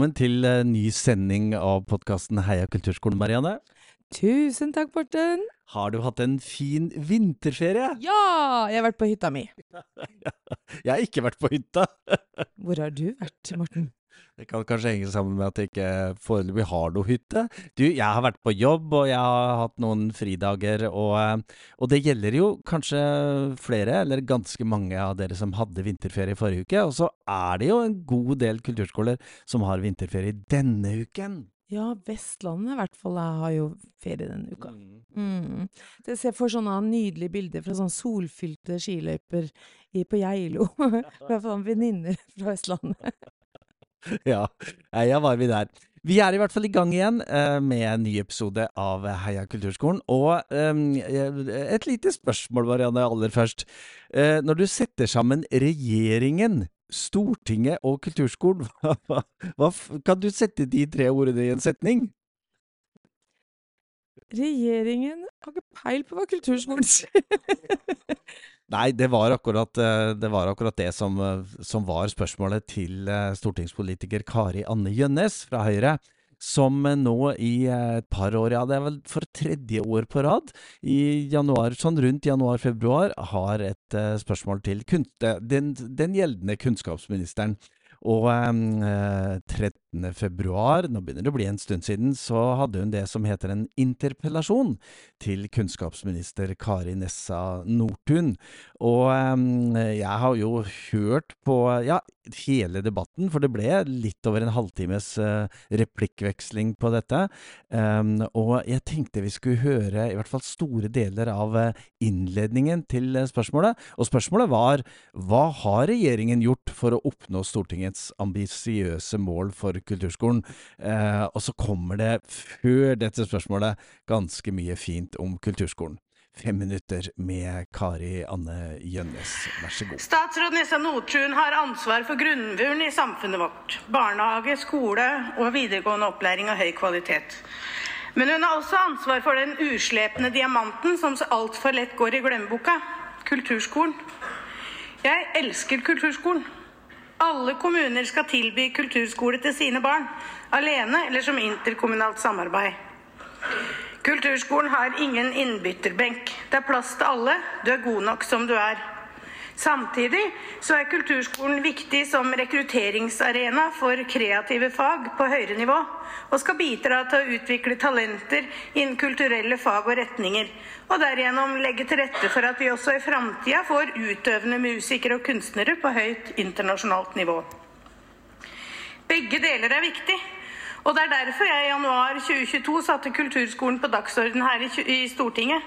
Velkommen til uh, ny sending av podkasten Heia kulturskolen, Marianne. Tusen takk, Morten. Har du hatt en fin vinterferie? Ja! Jeg har vært på hytta mi. jeg har ikke vært på hytta. Hvor har du vært, Morten? Det kan kanskje henge sammen med at jeg ikke foreløpig har noe hytte. Du, jeg har vært på jobb, og jeg har hatt noen fridager, og, eh, og, det gjelder jo kanskje flere, eller ganske mange av dere som hadde vinterferie i forrige uke. Og så er det jo en god del kulturskoler som har vinterferie denne uken. Ja, Vestlandet i hvert fall har jo ferie denne uka. Mm. mm. Jeg får sånne nydelige bilder fra sånne solfylte skiløyper på Geilo. Fra venninner fra Vestlandet. ja, heia var vi der. Vi er i hvert fall i gang igjen uh, med en ny episode av Heia kulturskolen. Og um, et lite spørsmål, Marianne, aller først. Uh, når du setter sammen regjeringen, Stortinget og kulturskolen, hva, hva, kan du sette de tre ordene i en setning? Regjeringen har ikke peil på hva kulturskolen sier. Nei, det var akkurat eh, det, var akkurat det som, eh, som, var spørsmålet til eh, stortingspolitiker Kari Anne Gjønnes fra Høyre. Som nå i et par år, ja det er vel for tredje år på rad, i januar, sånn rundt januar-februar, har et spørsmål til den, den gjeldende kunnskapsministeren. Og eh, 13. februar, nå begynner det å bli en stund siden, så hadde hun det som heter en interpellasjon til kunnskapsminister Kari Nessa Nordtun. Og eh, jeg har jo hørt på ja, hele debatten, for det ble litt over en halvtimes eh, replikkveksling på dette. Um, og jeg tenkte vi skulle høre i hvert fall store deler av eh, innledningen til eh, spørsmålet. Og spørsmålet var hva har regjeringen gjort for å oppnå Stortingets ambisiøse mål for kulturskolen. Eh, og så kommer det, før dette spørsmålet, ganske mye fint om kulturskolen. Fem minutter med Kari Anne Gjønnes, vær så god. Statsråd Nessa Nordtun har ansvar for grunnmuren i samfunnet vårt. Barnehage, skole og videregående opplæring av høy kvalitet. Men hun har også ansvar for den uslepne diamanten som så altfor lett går i glemmeboka kulturskolen. Jeg elsker kulturskolen. Alle kommuner skal tilby kulturskole til sine barn, alene eller som interkommunalt samarbeid. Kulturskolen har ingen innbytterbenk. Det er plass til alle. Du er god nok som du er. Samtidig så er kulturskolen viktig som rekrutteringsarena for kreative fag på høyere nivå, og skal bidra til å utvikle talenter innen kulturelle fag og retninger, og derigjennom legge til rette for at vi også i framtida får utøvende musikere og kunstnere på høyt internasjonalt nivå. Begge deler er viktig. Og det er derfor jeg i januar 2022 satte kulturskolen på dagsorden her i Stortinget.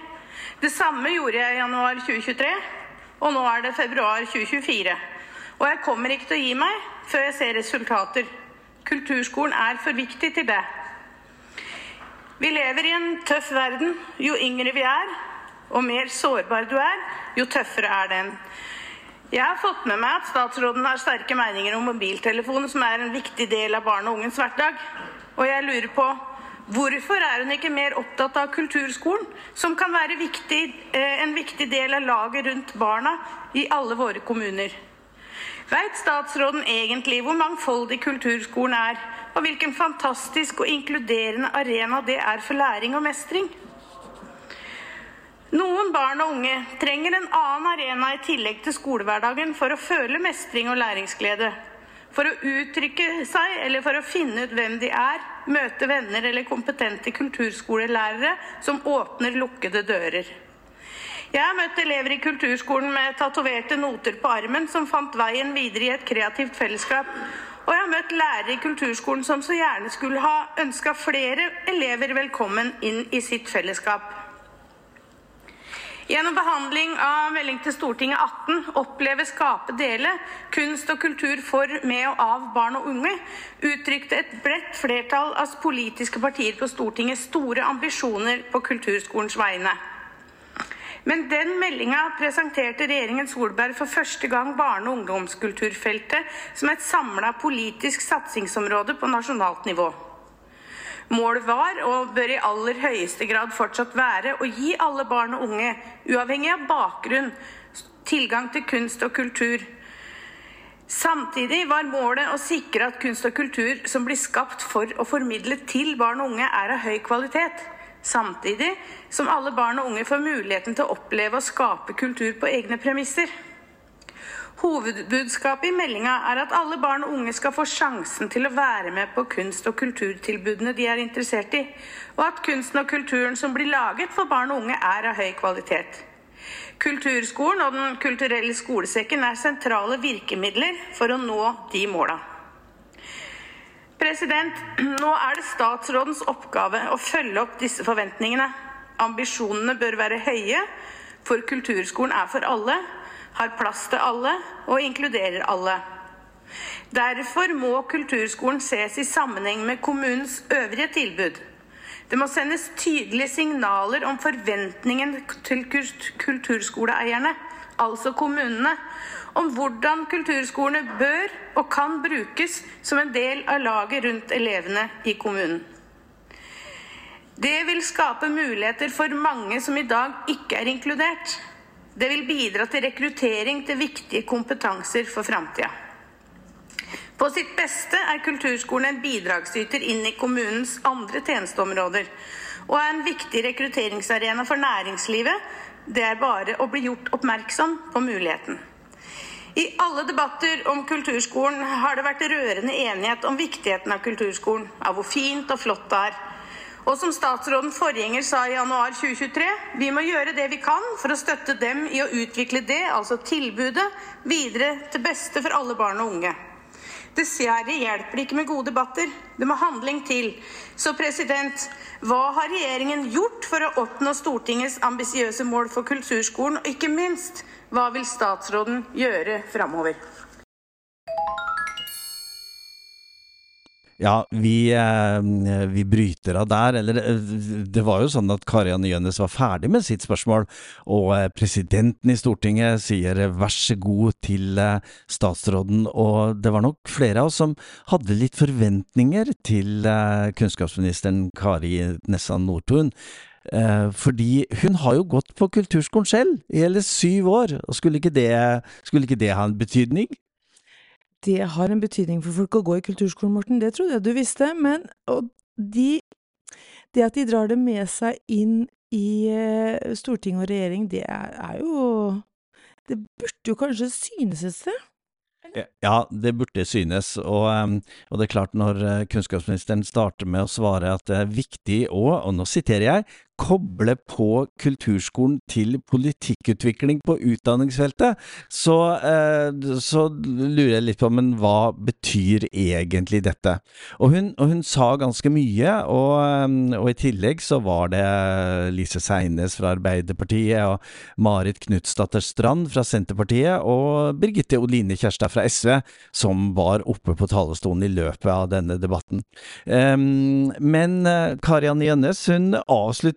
Det samme gjorde jeg i januar 2023 og nå er det februar 2024. Og jeg kommer ikke til å gi meg før jeg ser resultater. Kulturskolen er for viktig til det. Vi lever i en tøff verden. Jo yngre vi er, og mer sårbar du er, jo tøffere er den. Jeg har fått med meg at statsråden har sterke meninger om mobiltelefonen, som er en viktig del av barn og ungens hverdag. Og jeg lurer på Hvorfor er hun ikke mer opptatt av kulturskolen, som kan være viktig, eh, en viktig del av laget rundt barna i alle våre kommuner? Veit statsråden egentlig hvor mangfoldig kulturskolen er, og hvilken fantastisk og inkluderende arena det er for læring og mestring? Noen barn og unge trenger en annen arena i tillegg til skolehverdagen for å føle mestring og læringsglede for å uttrykke seg eller for å finne ut hvem de er, møte venner eller kompetente kulturskolelærere som åpner lukkede dører. Jeg har møtt elever i kulturskolen med tatoverte noter på armen som fant veien videre i et kreativt fellesskap. Og jeg har møtt lærere i kulturskolen som så gjerne skulle ha ønska flere elever velkommen inn i sitt fellesskap. Gjennom behandling av melding til Stortinget 18 Oppleve, skape, dele kunst og kultur for, med og av barn og unge uttrykte et bredt flertall av politiske partier på Stortinget store ambisjoner på kulturskolens vegne. Men den meldinga presenterte regjeringen Solberg for første gang barne- og ungdomskulturfeltet som et samla politisk satsingsområde på nasjonalt nivå. Målet var, og bør i aller høyeste grad fortsatt være, å gi alle barn og unge, uavhengig av bakgrunn, tilgang til kunst og kultur. Samtidig var målet å sikre at kunst og kultur som blir skapt for og formidlet til barn og unge, er av høy kvalitet. Samtidig som alle barn og unge får muligheten til å oppleve og skape kultur på egne premisser. Hovedbudskapet i meldinga er at alle barn og unge skal få sjansen til å være med på kunst- og kulturtilbudene de er interessert i, og at kunsten og kulturen som blir laget for barn og unge, er av høy kvalitet. Kulturskolen og Den kulturelle skolesekken er sentrale virkemidler for å nå de måla. President, nå er det statsrådens oppgave å følge opp disse forventningene. Ambisjonene bør være høye, for kulturskolen er for alle, har plass til alle og inkluderer alle. Derfor må kulturskolen ses i sammenheng med kommunens øvrige tilbud. Det må sendes tydelige signaler om forventningen til kulturskoleeierne, altså kommunene, om hvordan kulturskolene bør og kan brukes som en del av laget rundt elevene i kommunen. Det vil skape muligheter for mange som i dag ikke er inkludert. Det vil bidra til rekruttering til viktige kompetanser for framtida. På sitt beste er kulturskolen en bidragsyter inn i kommunens andre tjenesteområder, og er en viktig rekrutteringsarena for næringslivet. Det er bare å bli gjort oppmerksom på muligheten. I alle debatter om kulturskolen har det vært rørende enighet om viktigheten av kulturskolen, av hvor fint og flott det er. Og som statsråden forgjenger sa i januar 2023, vi må gjøre det vi kan for å støtte dem i å utvikle det, altså tilbudet, videre til beste for alle barn og unge. Dessverre hjelper det ikke med gode debatter. Det må handling til. Så president, hva har regjeringen gjort for å oppnå Stortingets ambisiøse mål for kulturskolen? Og ikke minst, hva vil statsråden gjøre framover? Ja, vi, eh, vi, bryter av der. Eller eh, det var jo sånn at Karian Jønnes var ferdig med sitt spørsmål, og eh, presidenten i Stortinget sier vær så god til statsråden. Og det var nok flere av oss som hadde litt forventninger til kunnskapsministeren Kari Nessa Nordtun. fordi hun har jo gått på kulturskolen selv i hele syv år, og skulle ikke det, skulle ikke det ha en betydning? Det har en betydning for folk å gå i kulturskolen, Morten. Det trodde jeg du visste. Men de, det at de drar det med seg inn i uh, storting og regjering, det er, er, jo Det burde jo kanskje synes et sted? Ja, det burde synes. Og, og, det er klart, når eh, kunnskapsministeren starter med å svare at det er viktig å, og nå siterer jeg, koble på kulturskolen til politikkutvikling på utdanningsfeltet, så, eh, så, lurer jeg litt på, men hva betyr egentlig dette? Og hun, og hun sa ganske mye, og, eh, og, i tillegg så var det Lise Seines fra Arbeiderpartiet, og Marit Knutsdatter Strand fra Senterpartiet, og Birgitte Oline Kjærstad fra SV, som var oppe på talerstolen i løpet av denne debatten. Um, men Karianne Jønnes, hun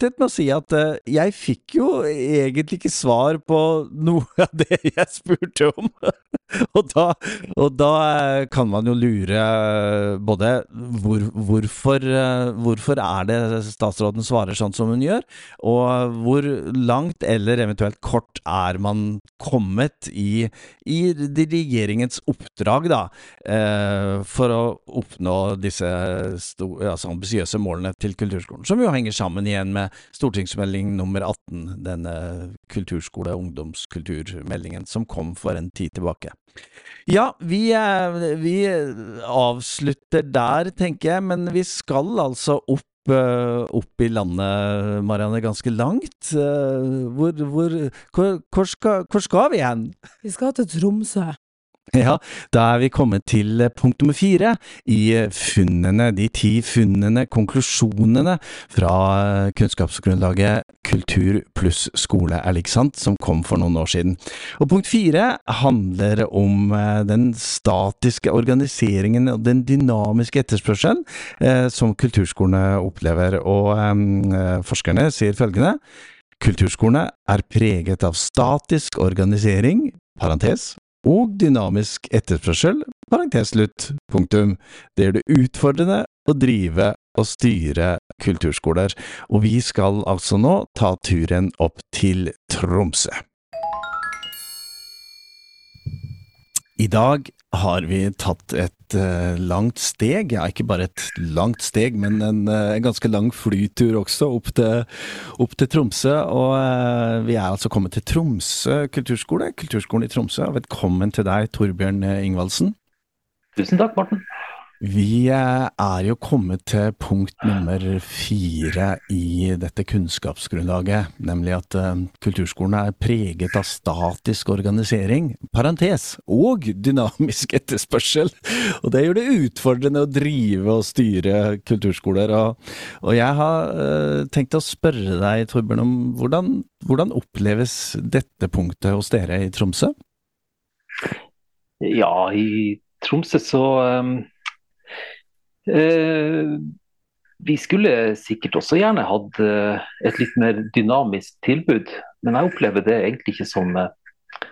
avsluttet med å si at uh, jeg fikk jo egentlig ikke svar på noe av det jeg spurte om. og, da, og, da, eh, kan man jo lure eh, både hvor, hvorfor, hvorfor er det statsråden svarer sånn som hun gjør, og hvor langt eller eventuelt kort er man kommet i, i regjeringens oppdrag, da, uh, for å oppnå disse altså ambisiøse målene til kulturskolen, som jo henger sammen igjen med stortingsmelding nummer 18, denne kulturskole- og ungdomskulturmeldingen som kom for en tid tilbake. Ja, vi, vi avslutter der, tenker jeg, men vi skal altså opp eh, opp i landet, Marianne, ganske langt. Eh, hvor, hvor, hvor, hvor, skal, hvor skal vi hen? Vi skal til Tromsø. Ja, da er vi kommet til eh, punkt nummer fire i eh, funnene, de ti funnene, konklusjonene fra eh, kunnskapsgrunnlaget Kultur pluss skole er lik sant, som kom for noen år siden. Og punkt fire handler om den statiske organiseringen og den dynamiske etterspørselen som kulturskolene opplever, og forskerne sier følgende Kulturskolene er preget av statisk organisering, parentes, og dynamisk etterspørsel, parentes slutt, punktum. Det gjør det utfordrende å drive og styre kulturskoler, og vi skal altså nå ta turen opp til Tromsø. I dag har vi tatt et uh, langt steg, ja ikke bare et langt steg, men en, uh, ganske lang flytur også, opp til, opp til Tromsø. Og uh, vi er altså kommet til Tromsø kulturskole, Kulturskolen i Tromsø. Velkommen til deg, Torbjørn Ingvaldsen. Tusen takk, Morten. Vi eh, er jo kommet til punkt nummer fire i dette kunnskapsgrunnlaget, nemlig at uh, kulturskolen er preget av statisk organisering, parentes, og dynamisk etterspørsel. Og det gjør det utfordrende å drive og styre kulturskoler. Og, og jeg har uh, tenkt å spørre deg, Torbjørn, om hvordan, hvordan oppleves dette punktet hos dere i Tromsø? Ja, i Tromsø så Eh, vi skulle sikkert også gjerne hatt eh, et litt mer dynamisk tilbud, men jeg opplever det egentlig ikke som, eh,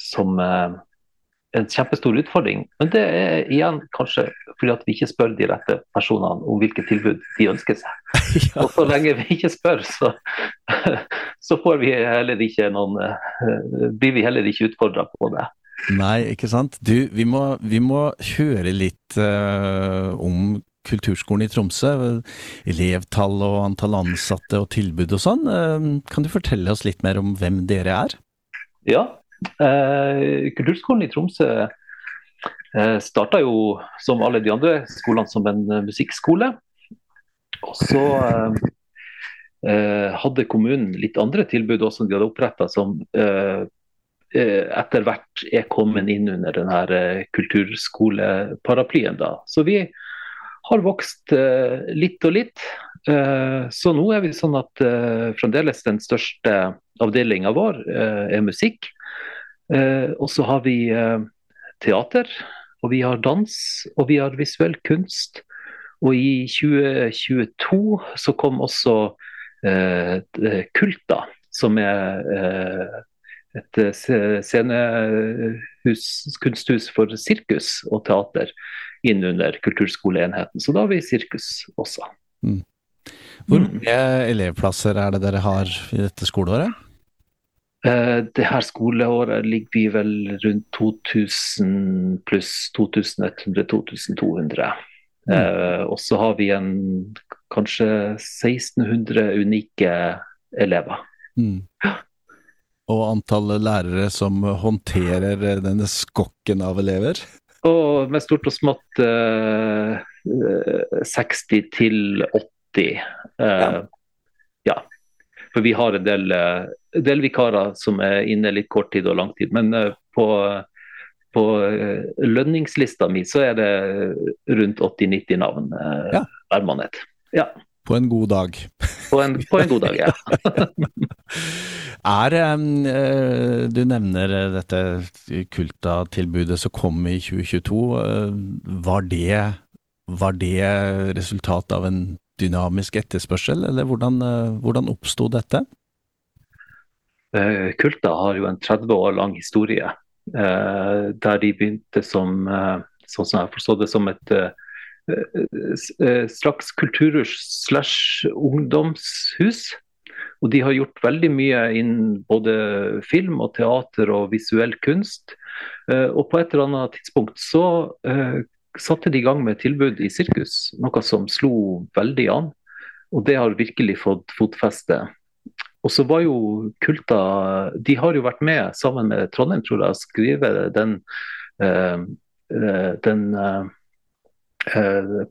som en kjempestor utfordring. Men det er igjen kanskje fordi at vi ikke spør de rette personene om hvilke tilbud de ønsker seg. Ja. Og så lenge vi ikke spør, så, så får vi heller ikke noen Blir vi heller ikke utfordra på det. Nei, ikke sant. Du, vi må, vi må høre litt uh, om kulturskolen i Tromsø. Elevtall og antall ansatte og tilbud og sånn. Uh, kan du fortelle oss litt mer om hvem dere er? Ja, uh, kulturskolen i Tromsø starta jo som alle de andre skolene som en musikkskole. Og så hadde kommunen litt andre tilbud også som de hadde oppretta, som etter hvert er kommet inn under denne eh, kulturskoleparaplyen. Da. Så vi har vokst eh, litt og litt. Så nå er vi sånn at fremdeles den største avdelinga vår er musikk. Og så har vi teater, og vi har dans, og vi har visuell kunst. Og i 2022 så kom også Kulta, som er et eh, scenehus, kunsthus for sirkus og teater inn under kulturskoleenheten. Så da har vi sirkus også. Mm. Hvor mm. mange elevplasser er det dere har i dette skoleåret? Eh, det her skoleåret ligger vi vel rundt 2000 pluss 2100-2200. Mm. Eh, og så har vi en kanskje 1600 unike elever. Mm og antall lærere som håndterer denne skokken av elever? Og med stort og smått eh, 60 til 80. Eh, ja. ja. For vi har en del, eh, del, vikarer som er inne litt kort tid og lang tid. Men eh, på, på eh, lønningslista mi så er det rundt 80-90 navn eh, ja. hver måned. Ja. På en god dag. På en, på en god dag, ja. er eh, Du nevner dette Kulta-tilbudet som kom i 2022. Eh, var det, var det resultat av en dynamisk etterspørsel, eller hvordan, eh, hvordan oppsto dette? Kulta har jo en 30 år lang historie, der de begynte som, sånn som jeg forstod det, som et Eh, eh, slags kulturhus slash ungdomshus. Og de har gjort veldig mye innen både film og teater og visuell kunst. Eh, og på et eller annet tidspunkt så satte de i gang med tilbud i sirkus, noe som slo veldig an. Og det har virkelig fått fotfeste. Og så var jo Kulta De har jo vært med sammen med Trondheim, tror jeg, å skrive den, den Eh,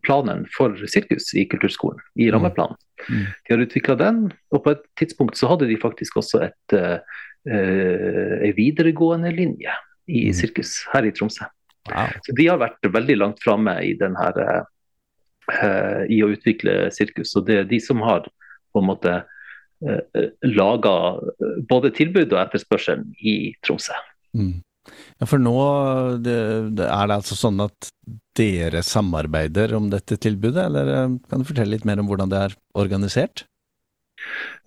planen for sirkus i kulturskolen, i mm. rammeplanen. Mm. De har utvikla den, og på et tidspunkt så hadde de faktisk også et, uh, videregående linje i mm. sirkus her i Tromsø. Wow. Så de har vært veldig langt framme i, uh, i å utvikle sirkus. Og det er de som har på en måte laga både tilbud og etterspørselen i Tromsø. Mm. Ja, For nå det, det er det altså sånn at dere samarbeider om dette tilbudet, eller eh, kan du fortelle litt mer om hvordan det er organisert?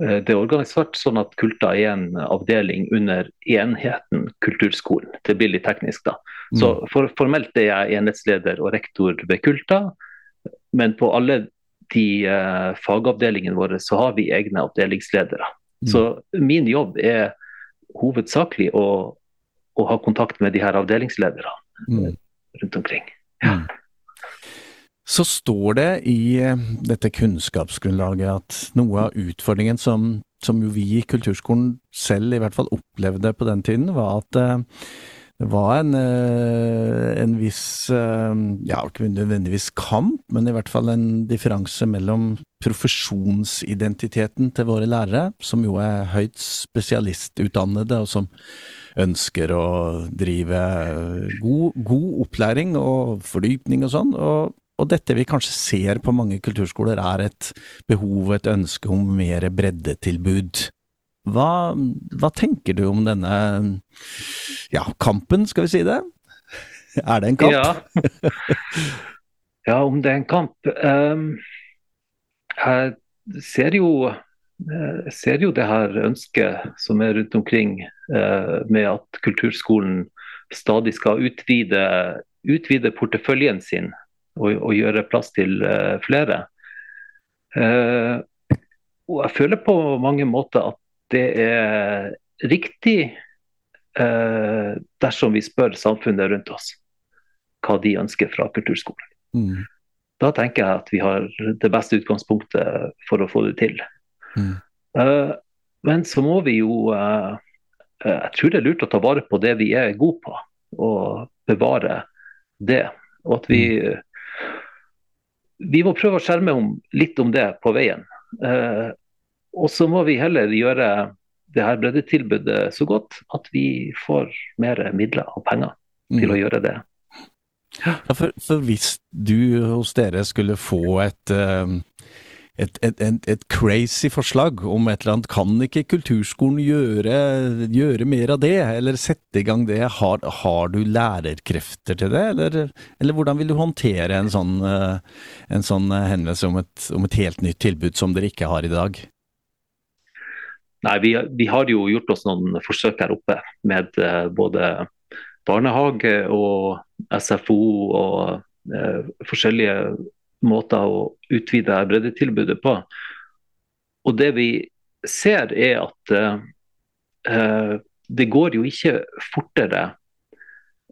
Eh, det er organisert sånn at Kulta er en avdeling under enheten Kulturskolen. Det blir litt teknisk, da. Så mm. for, Formelt er jeg enhetsleder og rektor ved Kulta, men på alle de uh, fagavdelingene våre så har vi egne avdelingsledere. Mm. Så min jobb er hovedsakelig å å ha kontakt med de her avdelingslederne. mm. rundt omkring. Ja. Mm. Så står det i eh, dette kunnskapsgrunnlaget at noe av utfordringen som, som vi i kulturskolen selv i hvert fall opplevde på den tiden, var at eh, det var en, eh, en viss, ja, ikke nødvendigvis kamp, men i hvert fall en differanse mellom profesjonsidentiteten til våre lærere, som jo er høyt spesialistutdannede, og som ønsker å drive god, god opplæring og fordypning og sånn, og og dette vi kanskje ser på mange kulturskoler, er et behov, et ønske om mer breddetilbud. Hva, hva tenker du om denne ja, kampen, skal vi si det? Er det en kamp? Ja, ja om det er en kamp um, Jeg ser jo, jeg ser jo det her ønsket som er rundt omkring uh, med at kulturskolen stadig skal utvide, utvide porteføljen sin og, og gjøre plass til uh, flere. Og jeg føler på mange måter at det er riktig eh, dersom vi spør samfunnet rundt oss hva de ønsker fra kulturskolen. Mm. Da tenker jeg at vi har det beste utgangspunktet for å få det til. Mm. men så må vi jo Jeg tror det er lurt å ta vare på det vi er gode på, og bevare det. Og at vi mm vi må prøve å skjerme om, litt om det på veien. Eh, og så må vi heller gjøre det her breddetilbudet så godt at vi får mer midler og penger til mm. å gjøre det. Ja, for, for, hvis du hos dere skulle få et uh, et, et, et, et, crazy forslag om et eller annet. Kan ikke kulturskolen gjøre, gjøre mer av det, eller sette i gang det? Har, har du lærerkrefter til det, eller, eller, hvordan vil du håndtere en sånn, eh, en sånn henvendelse om, om et, helt nytt tilbud som dere ikke har i dag? Nei, vi, vi har jo gjort oss noen forsøk her oppe med uh, både barnehage og SFO og uh, forskjellige måter å utvide breddetilbudet på. Og det vi ser er at uh, det går jo ikke fortere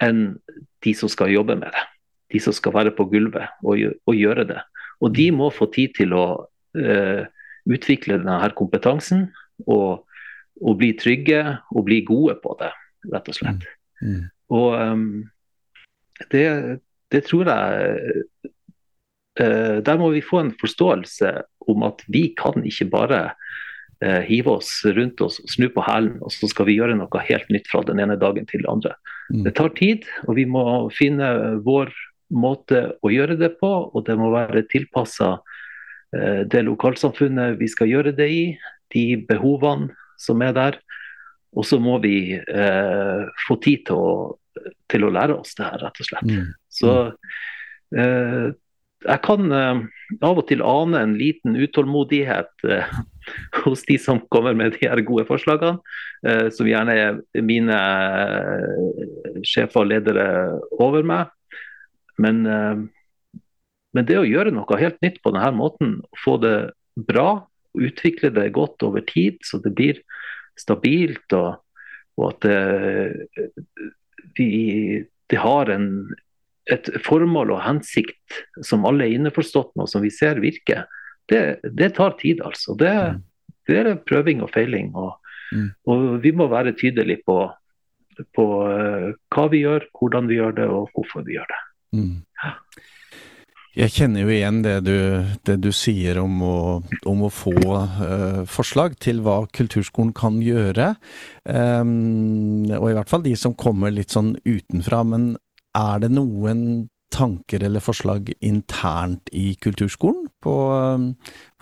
enn de som skal jobbe med det. De som skal være på gulvet og, og gjøre det. Og de må få tid til å uh, utvikle denne kompetansen og, og, bli trygge og bli gode på det, rett og slett. Mm. Mm. Og um, det, det, tror jeg uh, der må vi få en forståelse om at vi kan ikke bare uh, hive oss rundt oss, snu på hælen, og så skal vi gjøre noe helt nytt fra den ene dagen til den andre. Mm. Det tar tid, og vi må finne vår måte å gjøre det på, og det må være tilpassa eh, det lokalsamfunnet vi skal gjøre det i, de behovene som er der. Og så må vi eh, få tid til å, til å, lære oss det her, rett og slett. Mm. Så eh, jeg kan eh, av og til ane en liten utålmodighet uh, hos de som kommer med de her gode forslagene, uh, som gjerne er mine sjefer og ledere over meg. Men, men, det å gjøre noe helt nytt på denne måten, få det bra, utvikle det godt over tid, så det blir stabilt, og, og at det, de, de har en et formål og hensikt som alle er innforstått med, og som vi ser virker, det, det tar tid, altså. Det, mm. det, er prøving og feiling. Og, mm. og vi må være tydelige på, på uh, hva vi gjør, hvordan vi gjør det, og hvorfor vi gjør det. Mm. Jeg kjenner jo igjen det du, det du sier om å, om å få uh, forslag til hva kulturskolen kan gjøre. Um, og i hvert fall de som kommer litt sånn utenfra. Men er det noen tanker eller forslag internt i kulturskolen på, um,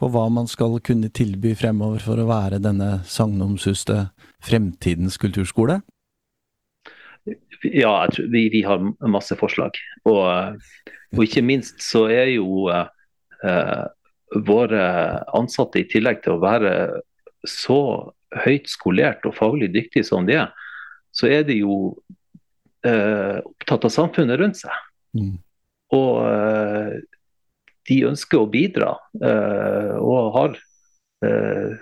på, hva man skal kunne tilby fremover for å være denne sagnomsuste fremtidens kulturskole? Ja, vi, vi har masse forslag. Og, og, ikke minst så er jo eh, våre ansatte, i tillegg til å være så høyt skolert og faglig dyktige som de er, så er de jo eh, opptatt av samfunnet rundt seg. Mm. Og eh, de ønsker å bidra eh, og har eh,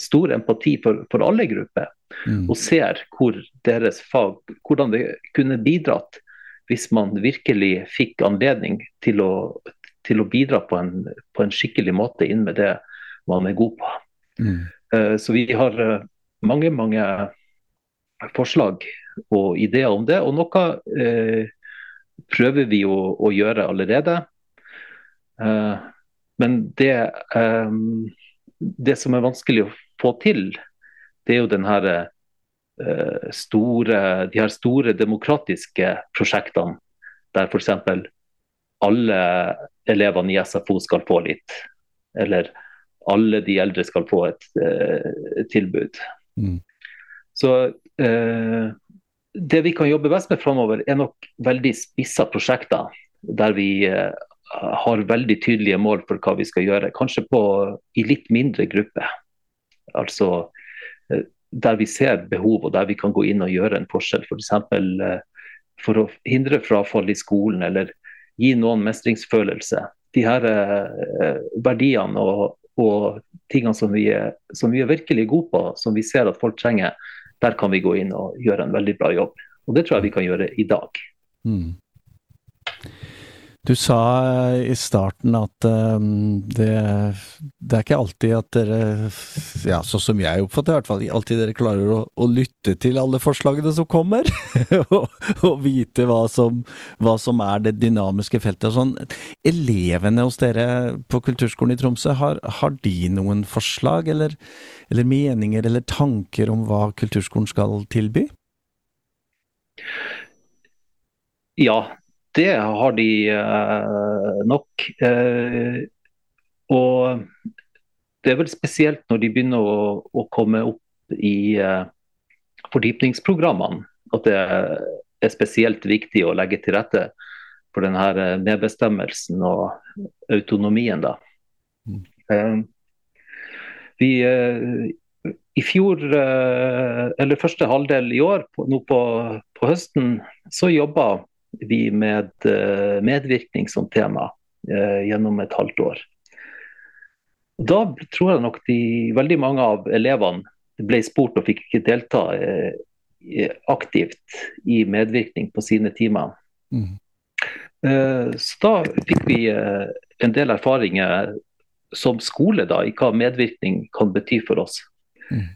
stor empati for, for alle grupper. Mm. Og ser hvor deres fag, hvordan det kunne bidratt hvis man virkelig fikk anledning til å, til å bidra på en, på en, skikkelig måte inn med det man er god på. Mm. Uh, så vi har uh, mange, mange forslag og ideer om det. Og noe eh, prøver vi å, å gjøre allerede. men det, det som er vanskelig å få til, det er jo den her Eh, store, de her store demokratiske prosjektene der f.eks. alle elevene i SFO skal få litt, eller alle de eldre skal få et uh, tilbud. Mm. Så uh, det vi kan jobbe best med framover, er nok veldig spissa prosjekter. Der vi uh, har veldig tydelige mål for hva vi skal gjøre. Kanskje på, i litt mindre gruppe. Altså der vi ser behov og der vi kan gå inn og gjøre en forskjell. F.eks. For, eksempel, for å hindre frafall i skolen eller gi noen mestringsfølelse. De her eh, verdiene og, og tingene som vi, som vi, er, virkelig gode på, som vi ser at folk trenger, der kan vi gå inn og gjøre en veldig bra jobb. Og det tror jeg vi kan gjøre i dag. Mm. Du sa eh, i starten at um, det, det, er ikke alltid at dere, ja, sånn som jeg oppfatter i hvert fall, alltid dere klarer å, å lytte til alle forslagene som kommer, og, og, vite hva som, hva som, er det dynamiske feltet. Sånn, elevene hos dere på Kulturskolen i Tromsø, har, har de noen forslag eller, eller meninger eller tanker om hva kulturskolen skal tilby? Ja, det har de uh, nok. Uh, og det er vel spesielt når de begynner å, å komme opp i uh, fordypningsprogrammene, at det er spesielt viktig å legge til rette for denne medbestemmelsen og autonomien. da. Mm. vi i fjor, eller første halvdel i år, nå på, på høsten, så jobba vi med eh, medvirkning som tema eh, gjennom et halvt år. Da tror jeg nok de, veldig mange av elevene ble spurt og fikk ikke delta eh, aktivt i medvirkning på sine timer. Mm. Så da fikk vi en del erfaringer som skole da, i hva medvirkning kan bety for oss. Mm.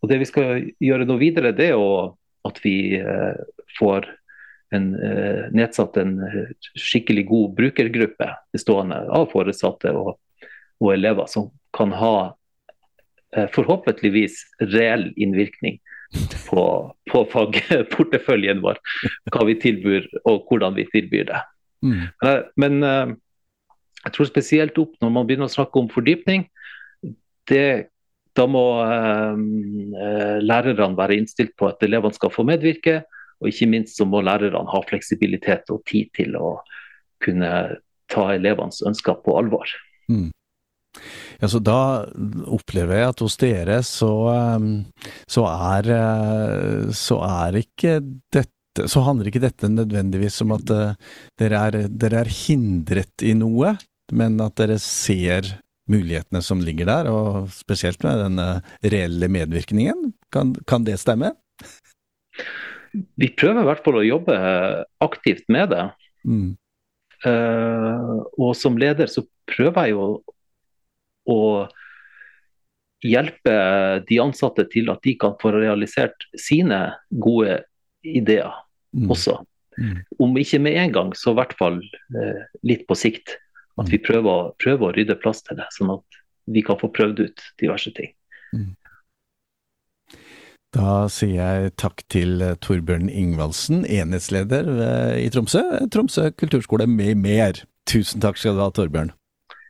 Og Det vi skal gjøre nå videre, det er at vi får en, eh, nedsatt en eh, skikkelig god brukergruppe bestående av foresatte og, og elever, som kan ha eh, forhåpentligvis reell innvirkning på, på fagporteføljen vår. Hva vi tilbyr og hvordan vi tilbyr det. Mm. Men jeg tror spesielt opp når man begynner å snakke om fordypning. Det, da må lærerne være innstilt på at elevene skal få medvirke. Og ikke minst så må lærerne ha fleksibilitet og tid til å kunne ta elevenes ønsker på alvor. Mm. Ja, så Da opplever jeg at hos dere så, ehm, så, er, eh, så er ikke dette så handler ikke dette nødvendigvis om at uh, dere, er, dere, er, hindret i noe, men at dere ser mulighetene som ligger der, og spesielt med den reelle medvirkningen. Kan, kan det stemme? Vi prøver i hvert fall å jobbe aktivt med det. Mm. Uh, og som leder så prøver jeg jo å hjelpe de ansatte til at de kan få realisert sine gode ideer mm. også. Mm. Om ikke med en gang, så i hvert fall uh, litt på sikt. At vi mm. prøver, prøver, å rydde plass til det, sånn at vi kan få prøvd ut diverse ting. Mm. Da sier jeg takk til eh, Torbjørn Ingvaldsen, enhetsleder i Tromsø, Tromsø kulturskole med mer. Tusen takk skal du ha, Torbjørn.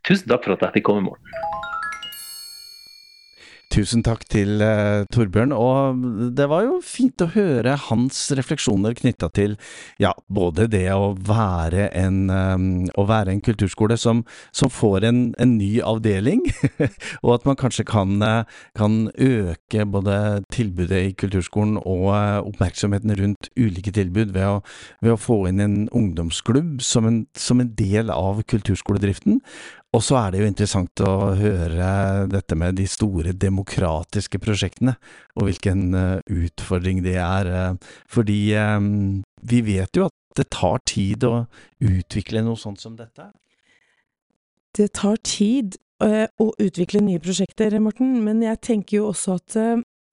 Tusen takk for at jeg fikk komme morgen. Tusen takk til uh, Torbjørn, og det var jo fint å høre hans refleksjoner knytta til ja, både det å være en, um, å være en kulturskole som, som får en, en, ny avdeling, og at man kanskje kan, kan, øke både tilbudet i kulturskolen og uh, oppmerksomheten rundt ulike tilbud ved å, ved å, få inn en ungdomsklubb som en, som en del av kulturskoledriften. Og så er det jo interessant å høre dette med de store demokratiske prosjektene, og hvilken uh, utfordring det er. Uh, fordi um, vi vet jo at det tar tid å utvikle noe sånt som dette? Det tar tid å utvikle nye prosjekter, Morten, men jeg tenker jo også at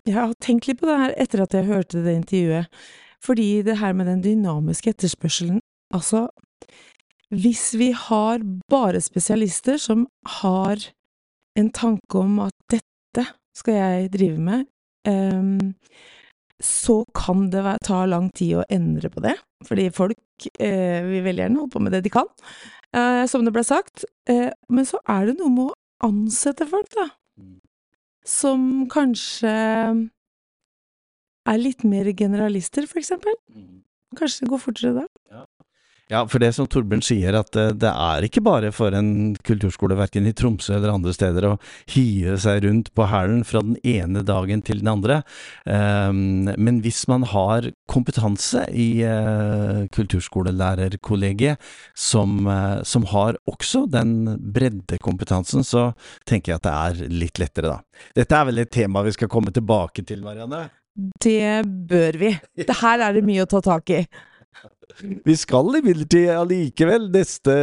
Jeg har tenkt litt på det her etter at jeg hørte det intervjuet, fordi det her med den dynamiske etterspørselen Altså, hvis vi har bare spesialister som har en tanke om at dette skal jeg drive med, um, så kan det ta lang tid å endre på det, fordi folk eh, vil veldig gjerne holde på med det de kan, eh, som det ble sagt. Eh, men så er det noe med å ansette folk, da, som kanskje er litt mer generalister, for eksempel. Kanskje det går fortere da. Ja, for det som Torbjørn sier, at det, det er ikke bare for en kulturskole verken i Tromsø eller andre steder å hive seg rundt på hælen fra den ene dagen til den andre. Um, men hvis man har kompetanse i uh, kulturskolelærerkollegiet som, uh, som, har også den breddekompetansen, så tenker jeg at det er litt lettere, da. Dette er vel et tema vi skal komme tilbake til, Marianne? Det bør vi. Det her er det mye å ta tak i. Vi skal imidlertid allikevel neste,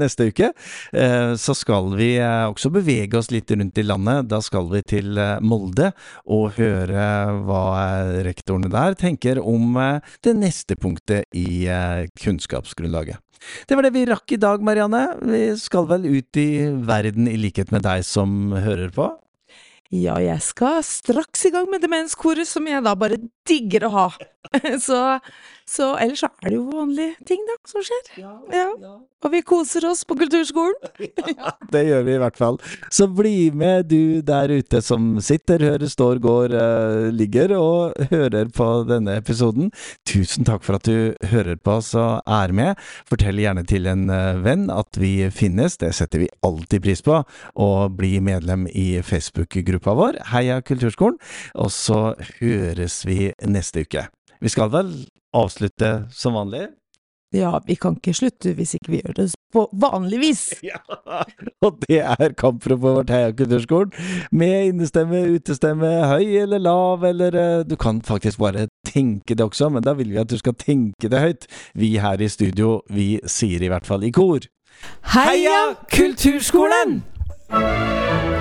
neste uke, eh, så skal vi eh, også bevege oss litt rundt i landet. Da skal vi til eh, Molde og høre hva rektorene der tenker om det neste punktet i kunnskapsgrunnlaget. Det var det vi rakk i dag, Marianne. Vi skal vel ut i verden i likhet med deg som hører på? Ja, jeg skal straks i gang med demenskoret, som jeg da bare digger å ha. så, så ellers så er det jo vanlige ting, da, som skjer. Ja, ja. Og vi koser oss på kulturskolen. ja, det gjør vi i hvert fall. Så bli med du der ute som sitter, hører, står, går, uh, ligger og hører på denne episoden. Tusen takk for at du hører på oss og er med. Fortell gjerne til en uh, venn at vi finnes, det setter vi alltid pris på. Og bli medlem i Facebook-gruppa gruppa vår, Heia Kulturskolen, og så høres vi neste uke. Vi skal vel avslutte som vanlig? Ja, vi kan ikke slutte hvis ikke vi gjør det på vanlig vis. Ja, og det er kampropet vårt Heia Kulturskolen. Med innestemme, utestemme, høy eller lav, eller eh, Du kan faktisk bare tenke det også, men da vil vi at du skal tenke det høyt. Vi her i studio, vi sier i hvert fall i kor Heia Kulturskolen! Kulturskolen!